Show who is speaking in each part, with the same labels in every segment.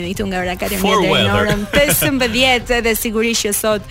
Speaker 1: Jemi këtu nga ora 14 deri në orën 15 dhe sigurisht që sot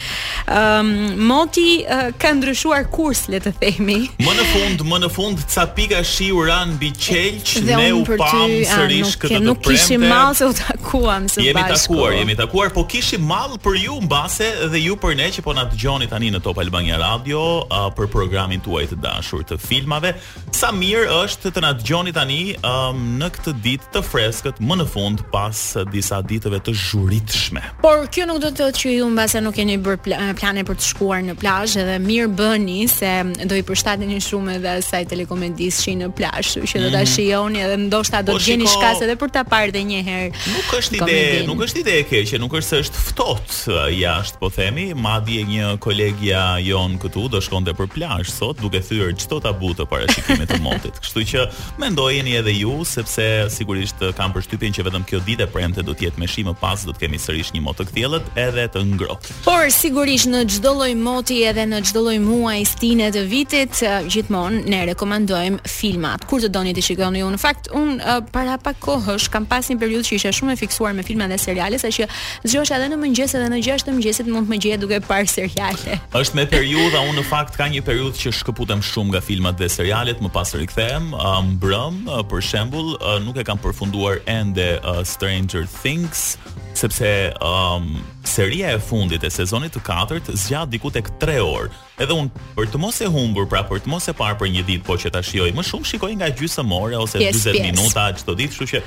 Speaker 1: um, moti uh, ka ndryshuar kurs le të themi.
Speaker 2: Më në fund, më në fund ca pika shiu ranë mbi qelq
Speaker 1: dhe
Speaker 2: ne u
Speaker 1: pamë
Speaker 2: sërish këtë të premte.
Speaker 1: Nuk kishim mall se u takuam së bashku.
Speaker 2: Jemi takuar, jemi takuar, po kishim mall për ju mbase dhe ju për ne që po na dëgjoni tani në Top Albania Radio uh, për programin tuaj të dashur të filmave. Sa mirë që është të na dëgjoni tani um, në këtë ditë të freskët më në fund pas disa ditëve të zhuritshme.
Speaker 1: Por kjo nuk do të thotë që ju mbase nuk keni bërë pla plane për të shkuar në plazh edhe mirë bëni se do i përshtateni shumë edhe asaj telekomedisë që në plazh, kështu që do ta mhm. shijoni edhe ndoshta do
Speaker 2: po
Speaker 1: të gjeni shkas edhe për ta parë edhe një herë.
Speaker 2: Nuk është ide, nuk është ide e keqe, nuk është se është ftohtë uh, jashtë Po themi, madje një kolegia jonë këtu do shkonte për plazh sot duke thyer çdo tabu të parashikimit të motit. Kështu që mendojeni edhe ju sepse sigurisht kam përshtypjen që vetëm kjo ditë e premte do të jetë me shi më pas do të kemi sërish një mot të kthjellët edhe të ngrohtë.
Speaker 1: Por sigurisht në çdo lloj moti edhe në çdo lloj muaji stine të vitit gjithmonë ne rekomandojmë filmat. Kur të doni t'i shikoni ju në fakt Unë uh, para pak kohësh kam pas një periudhë që isha shumë e fiksuar me filma dhe seriale, saqë zgjohesha edhe në mëngjes edhe në 6 të mëngjesit mund të më gjeje duke parë seriale.
Speaker 2: Është me periudha, unë në fakt ka një periudhë që shkëputem shumë nga filmat dhe serialet, më pas rikthehem, uh, mbrëm, uh, për shembull, uh, nuk e kam përfunduar ende uh, Stranger Things, sepse um, seria e fundit e sezonit të katërt zgjat diku tek 3 orë. Edhe unë, për të mos e humbur, pra për të mos e parë për një ditë, po që ta shijoj më shumë, shikoj nga gjysmë ore ose 40 minuta çdo ditë, kështu që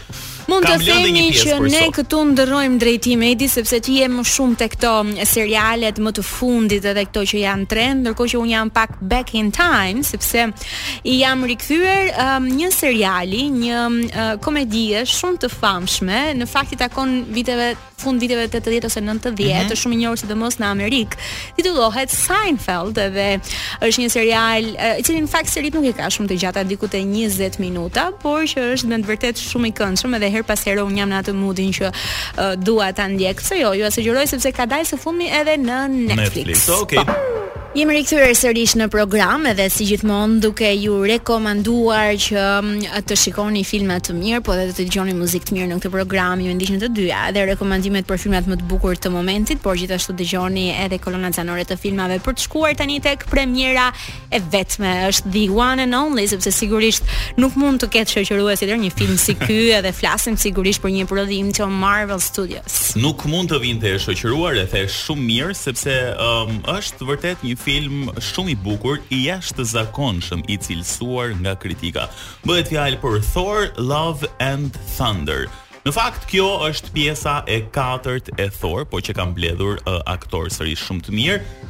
Speaker 1: mund të themi që ne këtu ndërrojmë drejtim Edi sepse ti je më shumë tek këto serialet më të fundit edhe këto që janë trend, ndërkohë që un jam pak back in time sepse i jam rikthyer um, një seriali, një uh, komedie shumë të famshme, në fakt i takon viteve fund viteve 80 ose 90,
Speaker 2: mm -hmm.
Speaker 1: është shumë i njohur sidomos në Amerikë, titullohet Seinfeld dhe është një serial i cili në fakt seritë nuk i ka shumë të gjata, diku te 20 minuta, por që është me të vërtetë shumë i këndshëm edhe herë pas here un jam në atë moodin që uh, dua ta ndjek. Kështu që jua sugjeroj sepse ka dalë së fundmi edhe në Netflix.
Speaker 2: Netflix. Okej. Okay. Po.
Speaker 1: Jemi rikthyer sërish në program edhe si gjithmonë duke ju rekomanduar që mm, të shikoni filma të mirë, po edhe të dëgjoni muzikë të mirë në këtë program. Ju ndiqni të dyja, edhe rekomandimet për filmat më të bukur të momentit, por gjithashtu dëgjoni edhe kolonat zanore të filmave për të shkuar tani tek premiera e vetme është The One and Only, sepse sigurisht nuk mund të ketë shoqërues tjetër një film si ky, edhe flasim sigurisht për një prodhim të Marvel Studios.
Speaker 2: Nuk mund të vinte e shoqëruar e the shumë mirë sepse um, është vërtet një film shumë i bukur, i jashtëzakonshëm, i cilësuar nga kritika. Bëhet fjalë për Thor Love and Thunder. Në fakt kjo është pjesa e katërt e Thor, por që ka mbledhur uh, aktorë sërish shumë të mirë.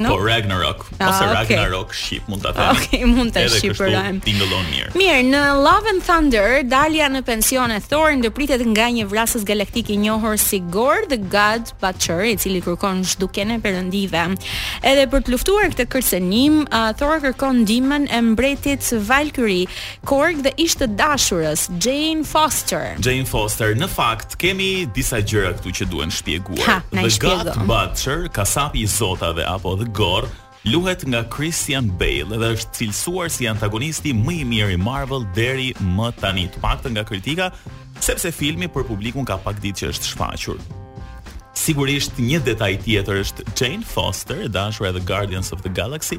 Speaker 1: No?
Speaker 2: Po Ragnarok,
Speaker 1: ah,
Speaker 2: ose
Speaker 1: okay.
Speaker 2: Ragnarok shqip mund ta them.
Speaker 1: Ah, okej, okay, mund ta shqipërojmë.
Speaker 2: Edhe tingëllon mirë.
Speaker 1: Mirë, në Love and Thunder, dalja në pension e Thor ndërpritet nga një vrasës galaktik i njohur si Gorr the God Butcher, i cili kërkon zhdukjen e perëndive. Edhe për të luftuar këtë kërcënim, uh, Thor kërkon ndihmën e mbretit Valkyrie, Korg dhe ish të dashurës Jane Foster.
Speaker 2: Jane Foster, në fakt, Kemi disa gjëra këtu që duhen shpjeguar.
Speaker 1: Ha, na i
Speaker 2: The God
Speaker 1: shpjego.
Speaker 2: Butcher, kasapi i zotave apo The Gorr, luhet nga Christian Bale dhe është cilësuar si antagonisti më i mirë i Marvel deri më tani, të paktën nga kritika, sepse filmi për publikun ka pak ditë që është shfaqur. Sigurisht një detaj tjetër është Jane Foster, e dashura e The Guardians of the Galaxy,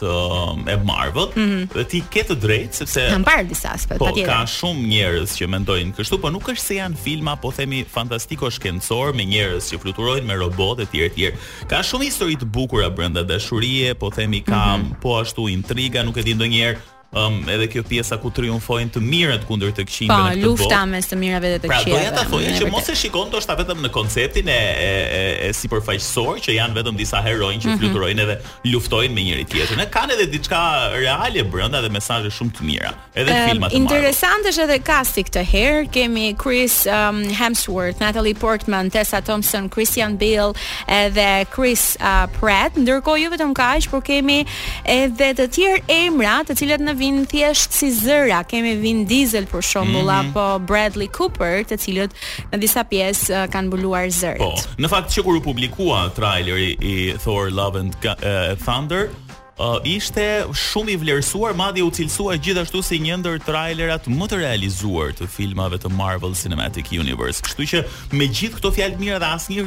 Speaker 2: të um, e Marvel, mm -hmm. dhe ti ke të drejtë sepse
Speaker 1: kam parë disa aspekte
Speaker 2: po,
Speaker 1: tjera.
Speaker 2: Po ka shumë njerëz që mendojnë kështu, po nuk është se janë filma, po themi fantastiko shkencor me njerëz që fluturojnë me robotë etj etj. Ka shumë histori të bukura brenda dashurie, po themi ka
Speaker 1: mm -hmm.
Speaker 2: po ashtu intriga, nuk e di ndonjëherë Ëm, edhe kjo pjesa ku triumfojnë të mirët kundër të këqijve
Speaker 1: po,
Speaker 2: në këtë botë.
Speaker 1: Po, lufta mes të mirave dhe të
Speaker 2: këqijve.
Speaker 1: Pra,
Speaker 2: doja ta thoja që mos e shikon ndoshta vetëm në konceptin e e e, e sipërfaqësor që janë vetëm disa heronj që mhm. fluturojnë mm -hmm. edhe luftojnë me njëri tjetrin. Ne kanë edhe diçka reale brenda dhe mesazhe shumë të mira. Edhe
Speaker 1: um,
Speaker 2: filma të mira.
Speaker 1: Interesant është edhe kasti këtë herë. Kemi Chris um, Hemsworth, Natalie Portman, Tessa Thompson, Christian Bale edhe Chris uh, Pratt. Ndërkohë jo vetëm kaq, por kemi Edhe të tjerë emra, të cilët na vijnë thjesht si zëra, kemi Vin Diesel për shembull
Speaker 2: mm -hmm.
Speaker 1: apo Bradley Cooper, të cilët në disa pjesë uh, kanë mbuluar zërat.
Speaker 2: Po, në fakt që kur u publikua traileri i Thor Love and uh, Thunder, uh, ishte shumë i vlerësuar, madje u cilësua gjithashtu si një ndër trailerat më të realizuar të filmave të Marvel Cinematic Universe. Kështu që me gjithë këto fjalë mira dhe asnjë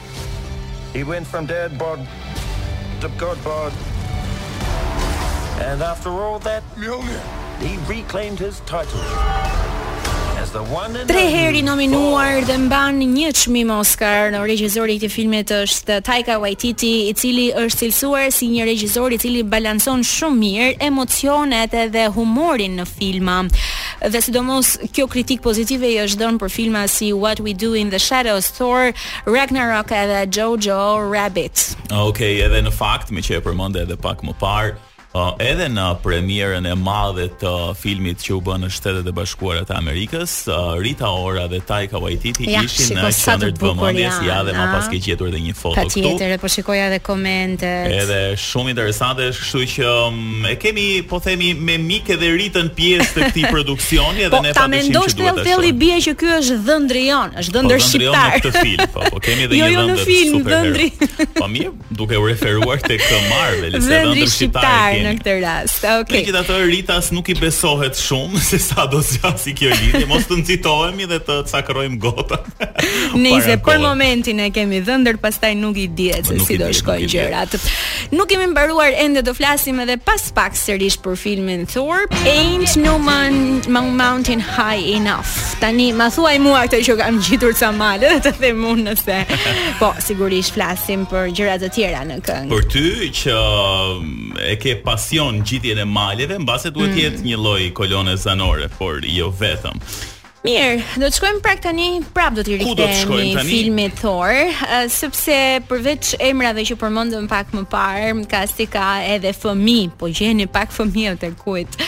Speaker 3: He went from dad bod to god bod. And after all that,
Speaker 4: Mjolnir,
Speaker 3: he reclaimed his title.
Speaker 1: Tre herë i nominuar dhe mban një çmim Oscar në regjizori i këtij filmi është Taika Waititi, i cili është cilësuar si një regjisor i cili balancon shumë mirë emocionet dhe humorin në filma. Dhe sidomos kjo kritikë pozitive i është dhënë për filma si What We Do in the Shadows, Thor, Ragnarok edhe Jojo Rabbit.
Speaker 2: Ah, ok, edhe në fakt, meqë e përmende edhe pak më parë, uh, edhe në premierën e madhe të filmit që u bë në Shtetet e Bashkuara të Amerikës, uh, Rita Ora dhe Taika Waititi
Speaker 1: ja,
Speaker 2: ishin në qendër të vëmendjes, ja dhe
Speaker 1: më
Speaker 2: pas ke gjetur edhe një foto këtu.
Speaker 1: Patjetër, po shikoja edhe komente.
Speaker 2: Edhe shumë interesante, kështu që E kemi, po themi, me mik edhe Ritën pjesë të këtij produksioni edhe
Speaker 1: po,
Speaker 2: ne pa
Speaker 1: dyshim
Speaker 2: që duhet ashtu. Po, ta mendosh
Speaker 1: thellë i bie që ky është dhëndri jonë, është dhëndër
Speaker 2: po,
Speaker 1: shqiptar.
Speaker 2: Po, dhëndri
Speaker 1: jonë
Speaker 2: në këtë film, po, po kemi edhe
Speaker 1: jo,
Speaker 2: një
Speaker 1: jo,
Speaker 2: dhëndër superhero.
Speaker 1: Jo, jo në film, dhëndri.
Speaker 2: Po, mirë, duke u referuar tek Marvel, se
Speaker 1: dhëndri
Speaker 2: shqiptar
Speaker 1: në këtë rast, okej. Okay.
Speaker 2: Megjithatë Ritës nuk i besohet shumë, se sa do zgjasi kjo lidhje, mos të nxitohemi dhe të cakërrojmë gota.
Speaker 1: Nëse për momentin e kemi dhëndër, pastaj nuk i dihet se
Speaker 2: po,
Speaker 1: si do shkojnë gjërat. Nuk kemi mbaruar ende do flasim edhe pas pak sërish për filmin Thor. Ain't no man, man mountain high enough. Tani ma thuaj mua këtë që kam ngjitur ca male dhe të them unë nëse. Po, sigurisht flasim për gjëra të tjera në këngë.
Speaker 2: Për ty që mm, e ke pasion ngjitjen e maleve, mbase duhet të mm. jetë një lloj kolone zanore, por jo vetëm.
Speaker 1: Mirë, do të shkojmë prap tani, prap do t'i rikthehemi filmit Thor, uh, sepse përveç emrave që përmendëm pak më parë, kasti ka edhe fëmijë, po gjeni pak fëmijët e kujt.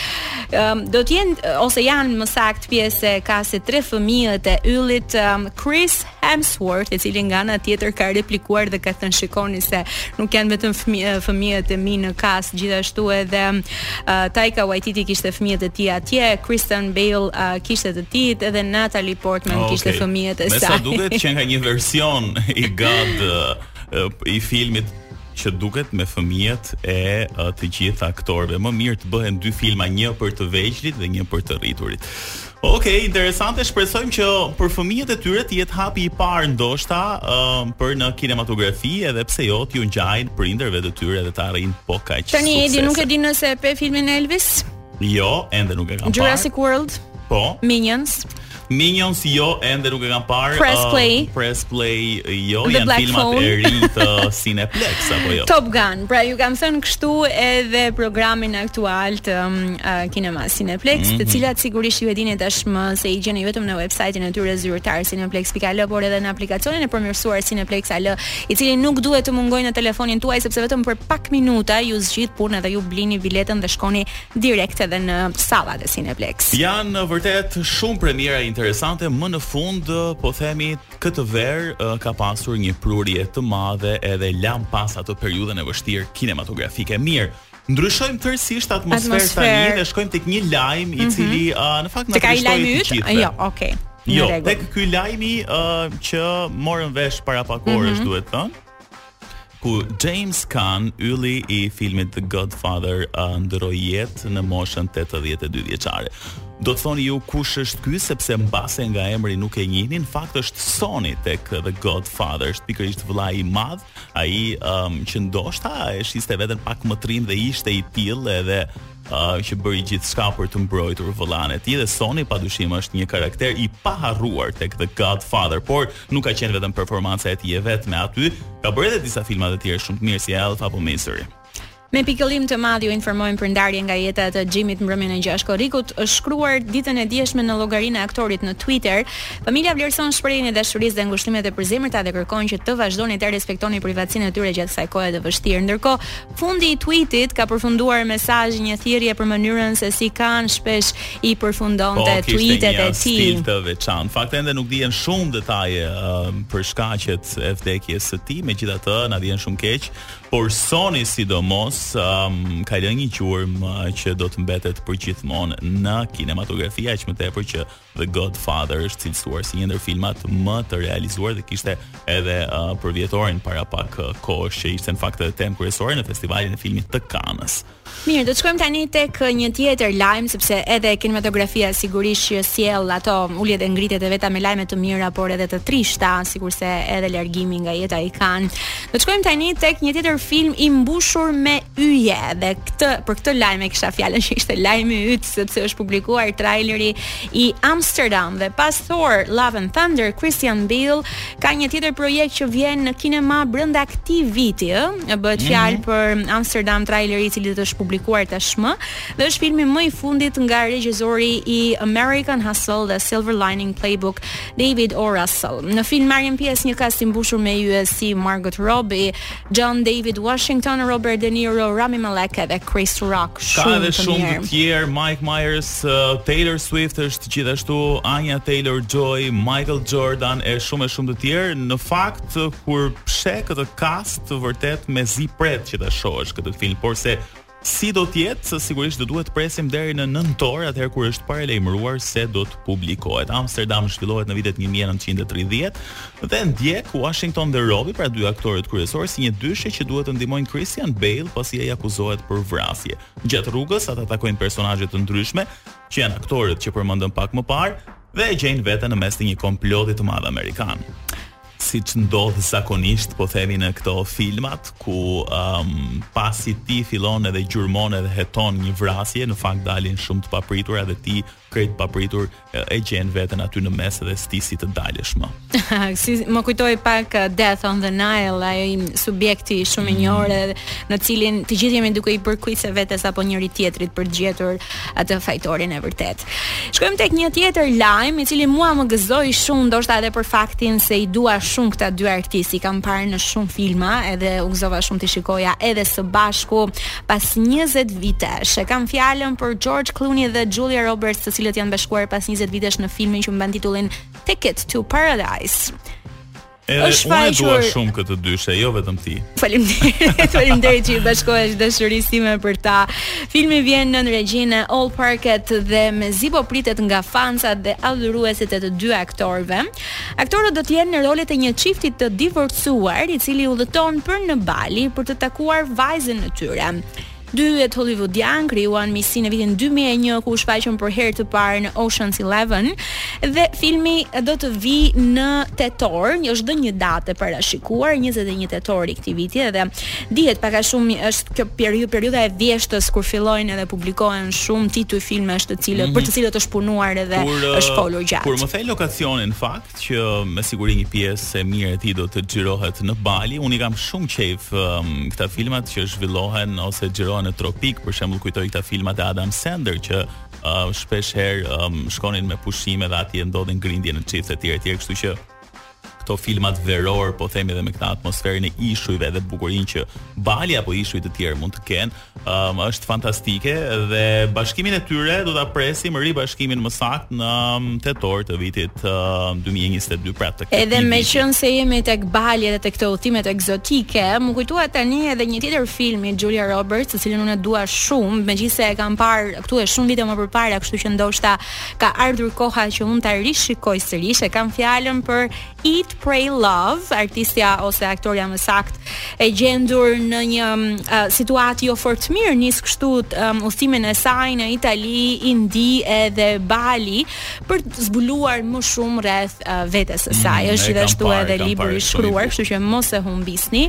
Speaker 1: Um, do të jenë ose janë më saktë pjesë e kastit tre fëmijët e yllit um, Chris Hemsworth, i cili nga ana tjetër ka replikuar dhe ka thënë shikoni se nuk janë vetëm fëmijët e mi në kast, gjithashtu edhe uh, Taika Waititi kishte fëmijët e tij atje, Christian Bale uh, kishte të tijtë edhe Natalie Portman oh,
Speaker 2: okay.
Speaker 1: kishte fëmijët e saj.
Speaker 2: Me sa duket qenka një version i gabuar uh, i filmit që duket me fëmijët e uh, të gjithë aktorëve. Më mirë të bëhen dy filma, një për të vegjëlit dhe një për të rriturit. Ok, interesante, shpresojmë që për fëmijët e tyre të jetë hapi i parë ndoshta uh, për në kinematografi edhe pse jo t'ju ngjajnë prindërve të tyre dhe të arrijnë po kaq suksese.
Speaker 1: Tani Edi nuk e di nëse e pe filmin Elvis?
Speaker 2: Jo, ende nuk e kam parë.
Speaker 1: Jurassic World?
Speaker 2: Po.
Speaker 1: Minions?
Speaker 2: Minions jo, ende nuk e kam parë.
Speaker 1: Press Play?
Speaker 2: Uh, press Play jo,
Speaker 1: The
Speaker 2: janë filmat Black
Speaker 1: Phone.
Speaker 2: e rinj të Cineplex apo jo.
Speaker 1: Top Gun. Pra ju kam thënë kështu edhe programin aktual të um, uh, kinema Cineplex,
Speaker 2: mm -hmm.
Speaker 1: të mhm. cilat sigurisht ju e dini tashmë se i gjeni vetëm në websajtin e tyre zyrtar cineplex.al, por edhe në aplikacionin e përmirësuar Cineplex.al, i cili nuk duhet të mungojë në telefonin tuaj sepse vetëm për pak minuta ju zgjidh punën dhe ju blini biletën dhe shkoni direkt edhe në sallat e Cineplex.
Speaker 2: Janë vërtet shumë premiera interesante, më në fund po themi këtë verë ka pasur një prurje të madhe edhe lamë pas atë periudhën e vështirë kinematografike. Mirë, Ndryshojmë tërësisht atmosferën
Speaker 1: Atmosfer.
Speaker 2: tani dhe shkojmë tek një lajm i cili mm -hmm. uh, në fakt na trishtoi
Speaker 1: të gjithëve. Tek
Speaker 2: ai
Speaker 1: lajmi yt? Jo, okay.
Speaker 2: Jo, tek ky lajmi uh, që morëm vesh para pak mhm. orësh,
Speaker 1: mm -hmm.
Speaker 2: duhet thënë ku James Caan, ylli i filmit The Godfather, uh, ndëroi jetë në moshën 82 vjeçare. Do të thoni ju kush është ky sepse mbase nga emri nuk e njihni, në fakt është Sonny tek The Godfather, është pikërisht vëllai i madh Ai um, që ndoshta e shiste veten pak më trim dhe ishte i tillë edhe uh, që bëri gjithçka për të mbrojtur vëllanë e tij dhe Sonny padyshim është një karakter i paharruar tek The Godfather, por nuk ka qenë vetëm performanca e tij e vetme aty, ka bërë edhe disa filma të tjerë shumë të mirë si Elf apo Misery.
Speaker 1: Me pikëllim të madh ju informojmë për ndarjen nga jeta të Xhimit mbrëmjen e gjashtë korrikut, është shkruar ditën e djeshme në llogarinë e aktorit në Twitter. Familja vlerëson shprehjen e dashurisë dhe ngushëllimet e përzemërta dhe kërkojnë që të vazhdoni të respektoni privatësinë e tyre gjatë kësaj kohe të vështirë. Ndërkohë, fundi i tweetit ka përfunduar mesazhi një thirrje për mënyrën se si Caan shpesh i përfundonte
Speaker 2: po,
Speaker 1: tweetet e tij.
Speaker 2: Po, kishte një stil të veçantë. Fakt ende nuk dihen shumë detaje uh, për shkaqet e vdekjes së tij, megjithatë na vjen shumë keq. Por Sonny sidomos um, ka lënë një gjurmë uh, që do të mbetet përgjithmonë në kinematografi aq më tepër që The Godfather është cilësuar si një ndër filmat më të realizuar dhe kishte edhe uh, përvjetorin para pak uh, kohësh që ishte në fakt edhe temë kryesore në festivalin e filmit të Kanës.
Speaker 1: Mirë, do të shkojmë tani tek një tjetër lajm, sepse edhe kinematografia sigurisht që sjell ato uljet dhe ngritjet e veta me lajme të mira, por edhe të trishta, sikurse edhe largimi nga jeta i Caan. Do të shkojmë tani tek një tjetër film i mbushur me yje dhe këtë për këtë lajm e kisha fjalën që ishte lajmi i yt sepse është publikuar traileri i Amsterdam dhe pas Thor Love and Thunder Christian Bale Ka një tjetër projekt që vjen në kinema brenda këtij viti, ë, e bëhet mm -hmm. fjalë për Amsterdam traileri i të cilit është publikuar tashmë dhe është filmi më i fundit nga regjizori i American Hustle dhe Silver Linings Playbook, David O. Russell. Në film marrin pjesë një kast i mbushur me yje si Margot Robbie, John David Washington, Robert De Niro, Rami Malek edhe Chris Rock. Shumë të mirë.
Speaker 2: Ka edhe shumë të tjerë, Mike Myers, uh, Taylor Swift është gjithashtu, Anya Taylor Joy, Michael Jordan e shumë e shumë të tjerë. Në fakt kur sheh këtë cast vërtet mezi pret që ta shohësh këtë film, por se Si do të jetë? Sigurisht do duhet të presim deri në nëntor, atëherë kur është paralajmëruar se do të publikohet. Amsterdam zhvillohet në vitet 1930 dhe ndjek Washington dhe Robbie, pra dy aktorët kryesorë si një dyshe që duhet të ndihmojnë Christian Bale pasi ai akuzohet për vrasje. Gjatë rrugës ata takojnë personazhe të ndryshme, që janë aktorët që përmendëm pak më parë dhe e gjejnë veten në mes të një komploti të madh amerikan. siç ndodh zakonisht po themi në këto filmat ku um, pasi ti fillon edhe gjurmon edhe heton një vrasje në fakt dalin shumë të papritura dhe ti krejt papritur e gjen veten aty në mes dhe s'di si të dalësh më.
Speaker 1: si më kujtoi pak uh, Death on the Nile, ai subjekti shumë i njohur mm. në cilin të gjithë jemi duke i bërë kuize vetes apo njëri-tjetrit për të gjetur atë fajtorin e vërtetë. Shkojmë tek një tjetër lajm i cili mua më gëzoi shumë, ndoshta edhe për faktin se i dua shumë këta dy artistë, i kam parë në shumë filma, edhe u gëzova shumë t'i shikoja edhe së bashku pas 20 vitesh. E kam fjalën për George Clooney dhe Julia Roberts, të cilët janë bashkuar pas 20 vitesh në filmin që mban titullin Ticket to Paradise.
Speaker 2: Edhe
Speaker 1: është
Speaker 2: unë e dua shumë këtë dyshe, jo vetëm ti.
Speaker 1: Faleminderit, faleminderit që i bashkohesh dashurisë sime për ta. Filmi vjen nën regjinë e Ol Parker dhe mezi po pritet nga fansat dhe adhuruesit e të dy aktorëve. Aktorët do të jenë në rolet e një çifti të divorcuar, i cili udhëton për në Bali për të takuar vajzën e tyre. Dy yjet hollivudianë krijuan miqësi në vitin dy mijë e një ku u shfaqën për herë të parë në Ocean's Eleven dhe filmi do të vijë në tetor, më është dhënë një datë e parashikuar 21 tetor i këtij viti dhe dihet pak a shumë është kjo periudhë periudha e vjeshtës kur fillojnë edhe publikohen shumë tituj filmesh të cilët mm -hmm. për të cilët është punuar edhe kur, është uh, folur gjatë.
Speaker 2: Kur më the lokacionin fakt, që me siguri një pjesë e mirë e tij do të xhirohet në Bali. Unë i kam shumë qejf um, këta filmat që zhvillohen ose xhirohen në tropik, për shembull kujtoj këta filmat e Adam Sandler që uh, shpesh herë um, shkonin me pushime dhe atje ndodhin grindje në çifte etj etj, kështu që këto filmat verorë, po themi edhe me këtë atmosferën e ishujve dhe bukurinë që Bali apo ishuj të tjerë mund të kenë, um, është fantastike dhe bashkimin e tyre do ta presim ribashkimin më saktë në um, tetor të vitit uh, 2022 pra të
Speaker 1: këtij. Edhe meqenëse jemi tek Bali dhe tek këto udhëtimet ekzotike, m'u kujtua tani edhe një tjetër film i Julia Roberts, të cilin unë e dua shumë, megjithëse e kam parë këtu e shumë vite më përpara, kështu që ndoshta ka ardhur koha që unë ta rishikoj sërish, e kam fjalën për Eat Pray Love, artistja ose aktorja më saktë, e gjendur në një uh, situatë jo fort të mirë, nis kështu um, udhëtimin e saj në Itali, Indi edhe Bali për të zbuluar më shumë rreth uh, vetes së saj. Mm, Është gjithashtu edhe libër i shkruar, kështu që mos e humbisni.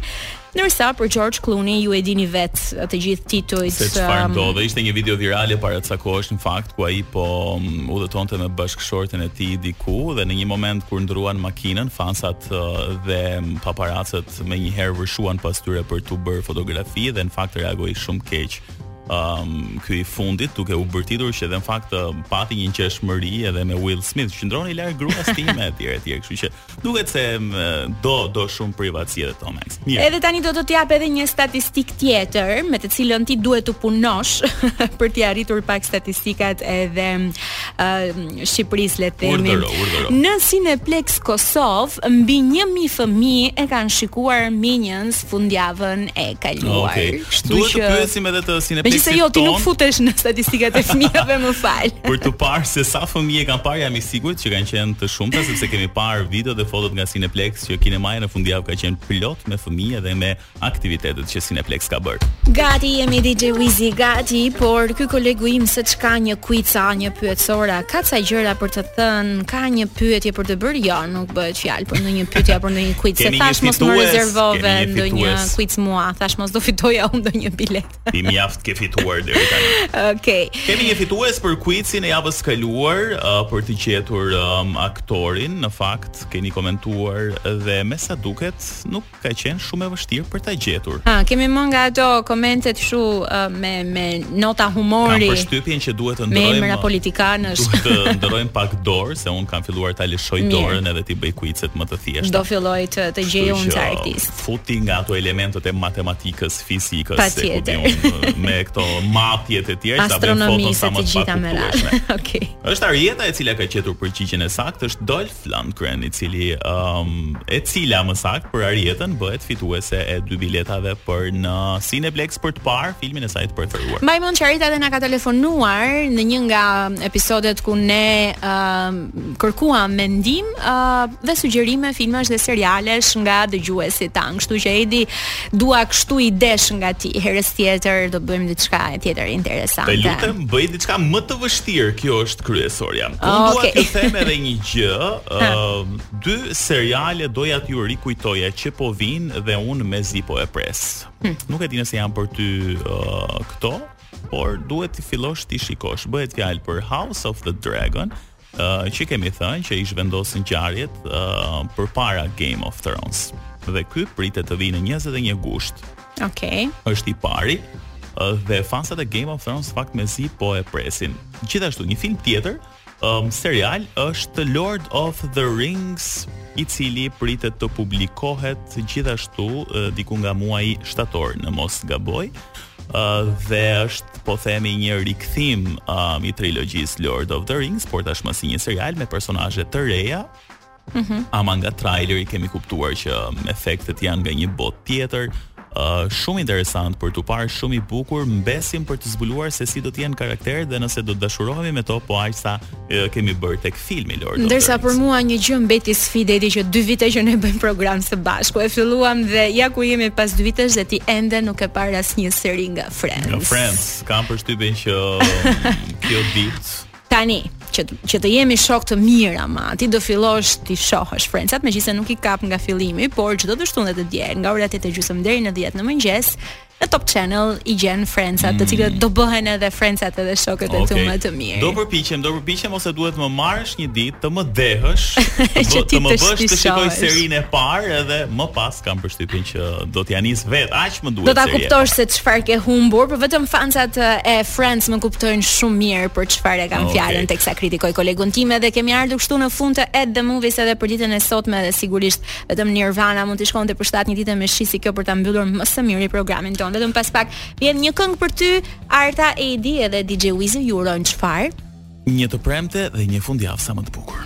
Speaker 1: Ndërsa për George Clooney ju e dini vetë të gjithë titujt.
Speaker 2: Se çfarë ndodhi, ishte një video virale para ca kohësh në fakt ku ai po mm, udhëtonte me bashkëshorten e tij diku dhe në një moment kur ndërruan makinën, fansat dhe paparacët menjëherë vërshuan pas tyre për t'u bërë fotografi dhe në fakt reagoi shumë keq um, ky i fundit duke u bërtitur që edhe në fakt pati ngjashmëri edhe me Will Smith qëndroni larg gruas sime e tjera e tjera kështu që Duket se do do shumë privatësi edhe Tom Hanks.
Speaker 1: Mirë. Edhe tani do të të jap edhe një statistikë tjetër me të cilën ti duhet të punosh për t'i arritur pak statistikat edhe uh, Shqipërisë le të themi. Urdhëro, urdhëro. Në Cineplex Kosovë mbi 1000 fëmijë e kanë shikuar Minions fundjavën e kaluar.
Speaker 2: Okej. Okay. Duhet të pyesim edhe te Cineplex.
Speaker 1: Megjithëse jo, ti nuk futesh në statistikat e fëmijëve, më fal.
Speaker 2: Për të parë se sa fëmijë kanë parë, jam i sigurt që kanë qenë të shumta sepse kemi parë video dhe fotot nga Cineplex që kinemaja në fundjavë ka qenë plot me fëmijë dhe me aktivitetet që Cineplex ka bërë.
Speaker 1: Gati jemi DJ Wizi, gati, por ky kolegu im seç ka një kuica, një pyetësor, ka ca gjëra për të thënë, ka një pyetje për të bërë, jo, nuk bëhet fjalë për ndonjë pyetje apo ndonjë quiz. Se thashë mos më rezervove ndonjë quiz mua, thashë mos do fitoja unë ndonjë
Speaker 2: biletë. Mjaft ke fituar deri tani.
Speaker 1: Okej.
Speaker 2: Okay. Kemi një fitues për quizin e javës së kaluar uh, për të gjetur um, aktorin. Në fakt keni komentuar dhe me sa duket nuk ka qenë shumë e vështirë për ta gjetur.
Speaker 1: Ha, kemi më nga ato komentet kështu uh, me me nota humori.
Speaker 2: Kam përshtypjen që duhet të ndërrojmë.
Speaker 1: Me emra politikanësh.
Speaker 2: Duhet të ndërrojmë pak dorë se unë kam filluar ta lëshoj dorën edhe t'i bëj kuicet më të thjeshta.
Speaker 1: Do filloj të të gjej unë ca artistë.
Speaker 2: Futi nga ato elementët e matematikës, fizikës, pa se ku diun me këto matjet e tjera,
Speaker 1: sa bën foto sa më të gjitha me radhë. Okej.
Speaker 2: Është Arieta e cila ka gjetur përgjigjen e saktë, është Dolph Lundgren, i cili um, e cila më saktë për Arietën bëhet fituese e dy biletave për në Cineplex për të parë filmin e saj të preferuar.
Speaker 1: Mbaj mend që Arieta dhe na ka telefonuar në një nga episodet ku ne um, kërkuam mendime uh, dhe sugjerime filmash dhe serialesh nga dëgjuesit tanë. Kështu që Edi, Dua kështu ide nga ti, herës tjetër do bëjmë diçka tjetër interesante.
Speaker 2: Të lutem, bëj diçka më të vështirë, kjo është kryesorja. Unë okay. dua të them edhe një gjë, uh, dy seriale doja t'ju rikujtoja që po vijnë dhe unë mezi po e pres. Hmm. Nuk e di nëse janë për ty uh, këto, por duhet të fillosh t'i shikosh. Bëhet fjalë për House of the Dragon që kemi thënë që i zhvendos ngjarjet përpara Game of Thrones. Dhe ky pritet të vijë në 21 gusht.
Speaker 1: Okej. Okay.
Speaker 2: Është i pari dhe fansat e Game of Thrones fakt mezi po e presin. Gjithashtu një film tjetër, um, serial është Lord of the Rings i cili pritet të publikohet gjithashtu diku nga muaji shtator në mos gaboj Uh, dhe është po themi një rikthim uh, i trilogjisë Lord of the Rings, por tashmë si një serial me personazhe të reja, Mm -hmm. Ama nga traileri kemi kuptuar që um, efektet janë nga një botë tjetër, uh, shumë interesant për t'u parë, shumë i bukur, mbesim për të zbuluar se si do të jenë karakteret dhe nëse do të dashurohemi me to, po aq sa E kemi bërë tek filmi Lord.
Speaker 1: Ndërsa për mua një gjë mbeti sfidë edhe që dy vite që ne bëjmë programin së bashku. E filluam dhe ja ku jemi pas dy vitesh dhe ti ende nuk ke parë asnjë seri nga Friends.
Speaker 2: Nga Friends, kam përshtypjen që kjo ditë
Speaker 1: tani që që të jemi shokë të mirë ama ti do fillosh t'i shohësh Frencat megjithëse nuk i kap nga fillimi, por çdo të shtunë të diel, nga ora 8:30 deri në 10 në mëngjes Në Top Channel i gjen frencat, të cilët do bëhen edhe frencat edhe shokët e tu
Speaker 2: Okej.
Speaker 1: më të mirë.
Speaker 2: Do përpiqem, do përpiqem ose duhet më marrësh një ditë të më dehësh, të, të më bësh të shikoj serinë e parë edhe më pas kam përshtypjen që do t'ia nis vetë, aq më duhet.
Speaker 1: Do ta kuptosh se çfarë ke humbur, por vetëm fansat e Friends më kuptojnë shumë mirë për çfarë e kam
Speaker 2: Okej.
Speaker 1: fjalën teksa kritikoj kolegun tim edhe kemi ardhur kështu në fund të At the Movies edhe për ditën e sotme dhe sigurisht Vetëm Nirvana mund t'i shkonte për shtat një ditë me shi si kjo për ta mbyllur më së miri programin tonë. Vetëm pas pak vjen një këngë për ty Arta Edi edhe DJ Wizi ju urojnë çfarë?
Speaker 2: Një të premte dhe një fundjavë sa më të bukur.